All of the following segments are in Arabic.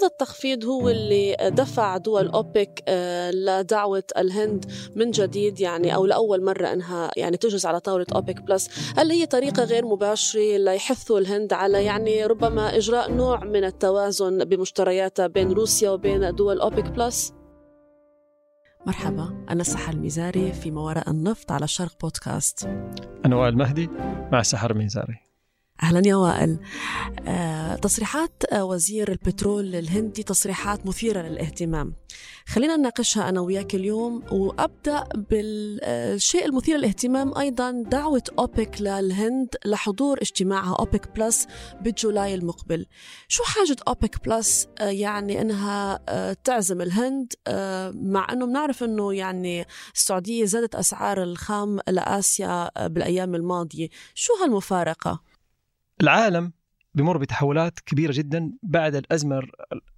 هذا التخفيض هو اللي دفع دول أوبك آه، لدعوة الهند من جديد يعني أو لأول مرة أنها يعني تجلس على طاولة أوبك بلس هل هي طريقة غير مباشرة ليحثوا الهند على يعني ربما إجراء نوع من التوازن بمشترياتها بين روسيا وبين دول أوبك بلس؟ مرحبا أنا سحر الميزاري في ما وراء النفط على الشرق بودكاست أنا وائل مهدي مع سحر الميزاري أهلا يا وائل. آه، تصريحات وزير البترول الهندي تصريحات مثيرة للاهتمام. خلينا نناقشها أنا وياك اليوم وأبدأ بالشيء المثير للاهتمام أيضا دعوة أوبك للهند لحضور اجتماعها أوبك بلس بجولاي المقبل. شو حاجة أوبك بلس؟ آه، يعني إنها آه، تعزم الهند مع إنه بنعرف إنه يعني السعودية زادت أسعار الخام لآسيا بالأيام الماضية. شو هالمفارقة؟ العالم بمر بتحولات كبيرة جدا بعد الأزمة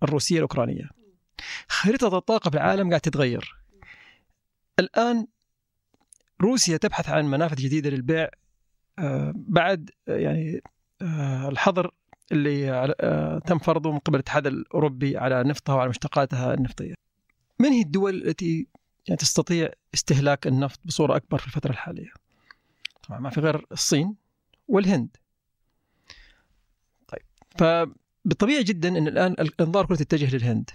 الروسية الأوكرانية. خريطة الطاقة في العالم قاعد تتغير. الآن روسيا تبحث عن منافذ جديدة للبيع آه، بعد آه، يعني آه، الحظر اللي تم فرضه من قبل الاتحاد الأوروبي على نفطها وعلى مشتقاتها النفطية. من هي الدول التي يعني تستطيع استهلاك النفط بصورة أكبر في الفترة الحالية؟ طبعا ما في غير الصين والهند. فبالطبيعي جدا إن الآن الأنظار كلها تتجه للهند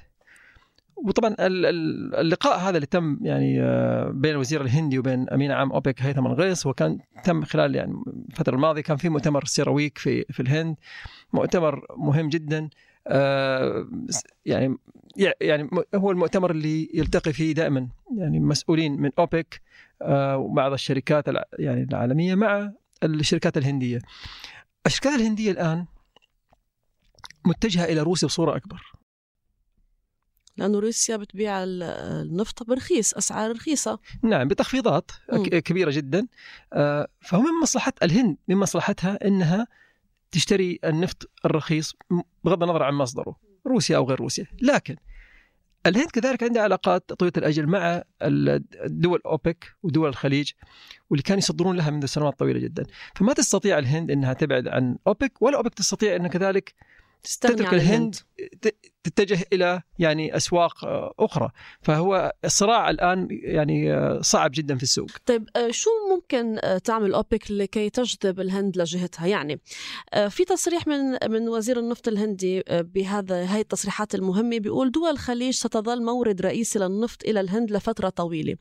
وطبعا اللقاء هذا اللي تم يعني آه، بين الوزير الهندي وبين امين عام أوبك هيثم الغيص وكان تم خلال يعني الفترة الماضية كان في مؤتمر سيراويك في في الهند مؤتمر مهم جدا آه، يعني يعني هو المؤتمر اللي يلتقي فيه دائما يعني مسؤولين من أوبك آه، وبعض الشركات يعني العالمية مع الشركات الهندية. الشركات الهندية الآن متجهة إلى روسيا بصورة أكبر. لأنه روسيا بتبيع النفط برخيص أسعار رخيصة. نعم بتخفيضات م. كبيرة جدا. آه، فهو من مصلحة الهند من مصلحتها إنها تشتري النفط الرخيص بغض النظر عن مصدره روسيا أو غير روسيا. لكن الهند كذلك عندها علاقات طويلة الأجل مع الدول أوبك ودول الخليج واللي كانوا يصدرون لها منذ سنوات طويلة جدا. فما تستطيع الهند إنها تبعد عن أوبك ولا أوبك تستطيع انها كذلك تترك الهند تتجه إلى يعني أسواق آه، أخرى. فهو الصراع الآن يعني آه، صعب جدا في السوق. طيب آه، شو ممكن تعمل أوبك لكي تجذب الهند لجهتها؟ يعني في تصريح من من وزير النفط الهندي بهذا هاي التصريحات المهمة. بيقول دول الخليج ستظل مورد رئيسي للنفط إلى الهند لفترة طويلة.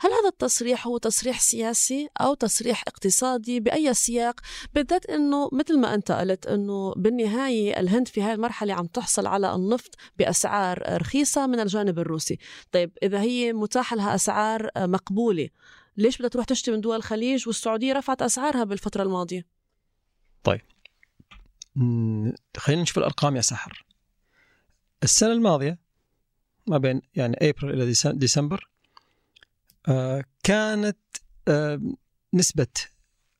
هل هذا التصريح هو تصريح سياسي أو تصريح اقتصادي؟ بأي سياق؟ بالذات إنه مثل ما أنت قلت إنه بالنهاية الهند في هاي المرحلة عم تحصل على النفط بأسعار رخيصة من الجانب الروسي. طيب إذا هي متاح لها أسعار مقبولة ليش بدها تروح تشتري من دول الخليج والسعودية رفعت أسعارها بالفترة الماضية؟ طيب. خلينا نشوف الأرقام يا سحر. السنة الماضية ما بين يعني ابريل إلى ديسمبر آه كانت آه نسبة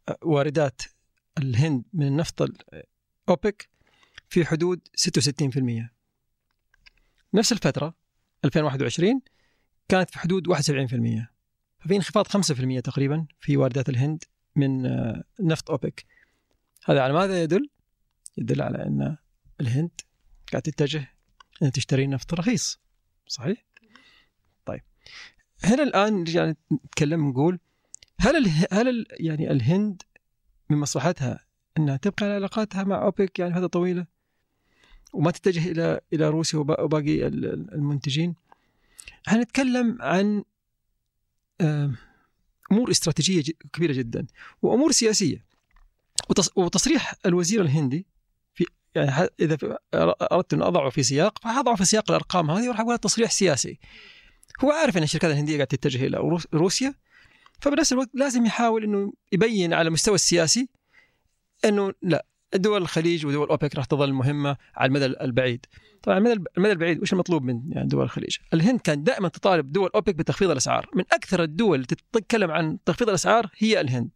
آه، واردات الهند من النفط الاوبك في حدود 66% نفس الفترة 2021 كانت في حدود 71% ففي انخفاض 5% تقريبا في واردات الهند من آه، نفط أوبك. هذا على ماذا يدل؟ يدل على أن الهند قاعد تتجه أن تشتري نفط رخيص. صحيح؟ طيب. هنا الآن نرجع نتكلم نقول هل ال هل ال يعني الهند من مصلحتها أنها تبقى على علاقاتها مع أوبك؟ يعني فترة طويلة. وما تتجه إلى إلى روسيا وباقي المنتجين. حنتكلم عن أمور استراتيجية كبيرة جدا وأمور سياسية. وتصريح الوزير الهندي في يعني إذا أردت أن أضعه في سياق فاضعه في سياق الأرقام هذه وراح أقول تصريح سياسي. هو عارف أن الشركات الهندية قاعدة تتجه إلى روسيا فبنفس الوقت لازم يحاول إنه يبين على المستوى السياسي إنه لا دول الخليج ودول أوبك راح تظل مهمة على المدى البعيد. طبعا المدى البعيد وش المطلوب من يعني دول الخليج؟ الهند كانت دائما تطالب دول أوبك بتخفيض الأسعار. من أكثر الدول اللي تتكلم عن تخفيض الأسعار هي الهند.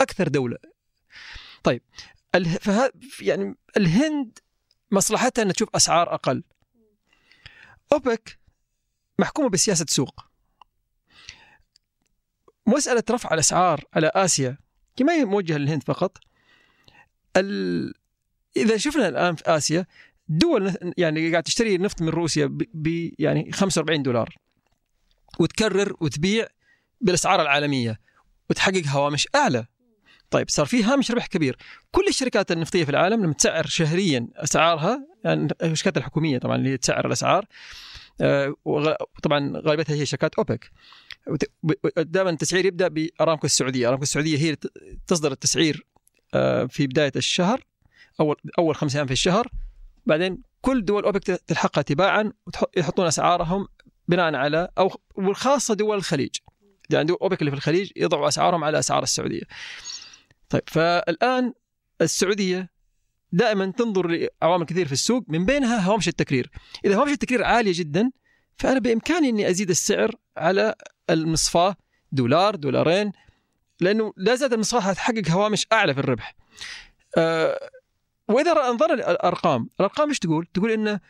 أكثر دولة. طيب فه... يعني الهند مصلحتها إنها تشوف أسعار أقل. أوبك محكومة بسياسة سوق. مسألة رفع الأسعار على آسيا ما هي موجهة للهند فقط ال... إذا شفنا الآن في آسيا دول يعني قاعد تشتري نفط من روسيا ب يعني 45 دولار وتكرر وتبيع بالأسعار العالمية وتحقق هوامش أعلى. طيب صار في هامش ربح كبير. كل الشركات النفطية في العالم لما تسعر شهريا أسعارها يعني الشركات الحكومية طبعا اللي تسعر الأسعار آه، طبعا غالبيتها هي شركات أوبك. دائما التسعير يبدأ بأرامكو السعودية، أرامكو السعودية هي تصدر التسعير في بداية الشهر أول أول خمس أيام في الشهر. بعدين كل دول اوبك تلحقها تباعا ويحطون أسعارهم بناء على أو والخاصة دول الخليج. يعني دول اوبك اللي في الخليج يضعوا أسعارهم على أسعار السعودية. طيب فالآن السعودية دائما تنظر لعوامل كثير في السوق من بينها هوامش التكرير. إذا هوامش التكرير عالية جدا فأنا بإمكاني إني أزيد السعر على المصفاة دولار دولارين. لأنه لا زالت المصفاه حتحقق هوامش أعلى في الربح. أه وإذا نظرنا الأرقام الأرقام إيش تقول؟ تقول إن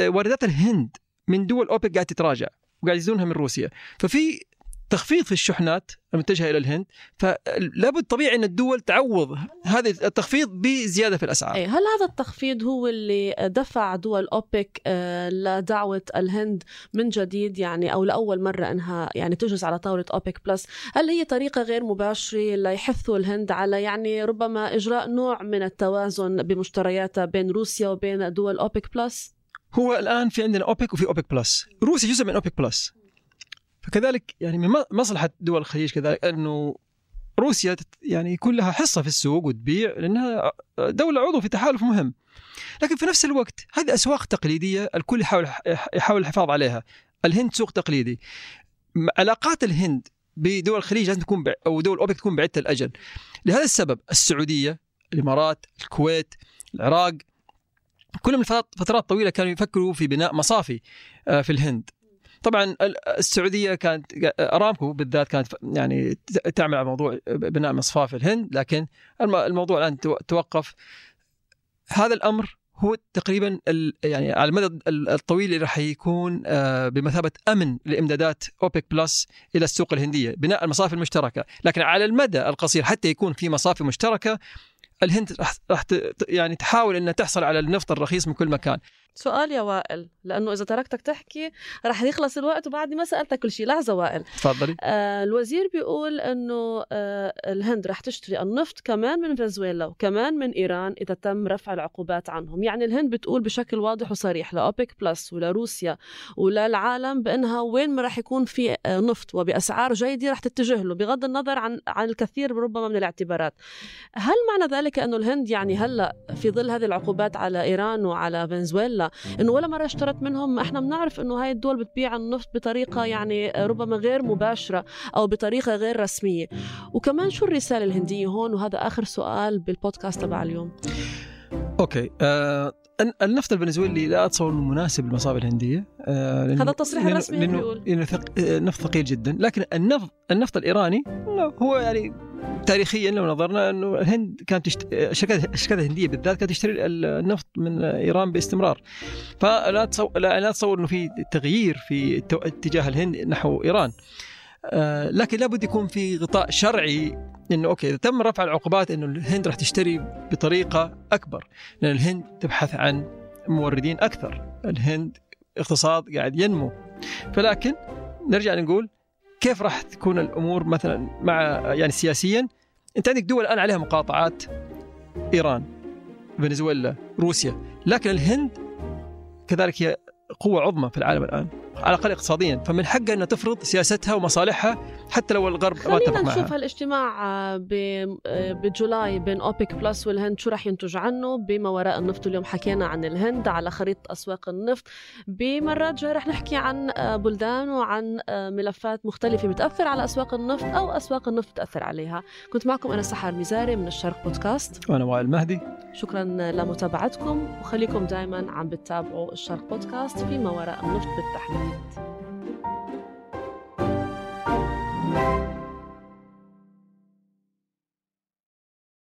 واردات الهند من دول أوبك قاعد تتراجع وقاعد يزونها من روسيا. ففي تخفيض في الشحنات المتجهه إلى الهند فلابد طبيعي أن الدول تعوض هذا التخفيض بزيادة في الأسعار. أي هل هذا التخفيض هو اللي دفع دول أوبك آه، لدعوة الهند من جديد يعني أو لأول مرة أنها يعني تجلس على طاولة أوبك بلس، هل هي طريقة غير مباشرة ليحثوا الهند على يعني ربما إجراء نوع من التوازن بمشترياتها بين روسيا وبين دول أوبك بلس؟ هو الآن في عندنا أوبك وفي أوبك بلس، روسيا جزء من أوبك بلس فكذلك يعني من مصلحة دول الخليج كذلك أنه روسيا يعني يكون لها حصة في السوق وتبيع لأنها دولة عضو في تحالف مهم. لكن في نفس الوقت هذه أسواق تقليدية الكل يحاول يحاول الحفاظ عليها. الهند سوق تقليدي. علاقات الهند بدول الخليج لازم تكون أو دول أوبك تكون بعيدة الأجل. لهذا السبب السعودية، الإمارات، الكويت، العراق كلهم فترات طويلة كانوا يفكروا في بناء مصافي آه، في الهند طبعا السعودية كانت أرامكو بالذات كانت يعني تعمل على موضوع بناء مصفاه في الهند لكن الموضوع الآن توقف. هذا الأمر هو تقريبا يعني على المدى الطويل اللي راح يكون آه، بمثابة أمن لإمدادات أوبك بلس إلى السوق الهندية بناء المصافي المشتركة. لكن على المدى القصير حتى يكون في مصافي مشتركة الهند راح راح يعني تحاول إنها تحصل على النفط الرخيص من كل مكان. سؤال يا وائل لأنه إذا تركتك تحكي رح يخلص الوقت وبعدي ما سألتك كل شيء لحظة وائل. تفضلي. آه الوزير بيقول إنه آه الهند رح تشتري النفط كمان من فنزويلا وكمان من إيران إذا تم رفع العقوبات عنهم. يعني الهند بتقول بشكل واضح وصريح لاوبك بلس ولروسيا وللعالم بإنها وين ما رح يكون في آه، نفط وبأسعار جيدة رح تتجه له بغض النظر عن عن الكثير ربما من الاعتبارات. هل معنى ذلك إنه الهند يعني هلأ في ظل هذه العقوبات على إيران وعلى فنزويلا إنه ولا مرة اشترت منهم. إحنا بنعرف إنه هاي الدول بتبيع النفط بطريقة يعني ربما غير مباشرة أو بطريقة غير رسمية. وكمان شو الرسالة الهندية هون؟ وهذا آخر سؤال بالبودكاست تبع اليوم. أوكي. آه النفط الفنزويلي لا أتصور إنه مناسب للمصابة الهندية. آه هذا التصريح الرسمي لأنه, لأنه, لأنه نفط ثقيل جدا. لكن النفط النفط الإيراني هو يعني تاريخيا لو نظرنا أنه الهند كانت تشت... الشركات الشركات الهنديه بالذات كانت تشتري النفط من إيران باستمرار. فلا تصور لا تصور أنه في تغيير في اتجاه الهند نحو إيران. آه لكن لابد يكون في غطاء شرعي أنه أوكي إذا تم رفع العقوبات أنه الهند راح تشتري بطريقة أكبر لأن الهند تبحث عن موردين أكثر. الهند اقتصاد قاعد ينمو. فلكن نرجع نقول كيف راح تكون الأمور مثلا مع يعني سياسيا؟ أنت عندك دول الآن عليها مقاطعات إيران فنزويلا روسيا لكن الهند كذلك هي قوة عظمى في العالم الآن. على الأقل اقتصاديا. فمن حقها إنها تفرض سياستها ومصالحها حتى لو الغرب ما اتفق معها نشوف هالاجتماع آه، آه، بجولاي بين أوبك بلس والهند شو راح ينتج عنه. بما وراء النفط اليوم حكينا عن الهند على خريطة أسواق النفط. بمرات جاي رح نحكي عن آه، بلدان وعن ملفات مختلفة بتأثر على أسواق النفط أو أسواق النفط بتاثر عليها. كنت معكم أنا سحر ميزاري من الشرق بودكاست. وأنا وائل مهدي. شكرا لمتابعتكم. وخليكم دائما عم بتتابعوا الشرق بودكاست فيما وراء النفط بالتحديد. noite.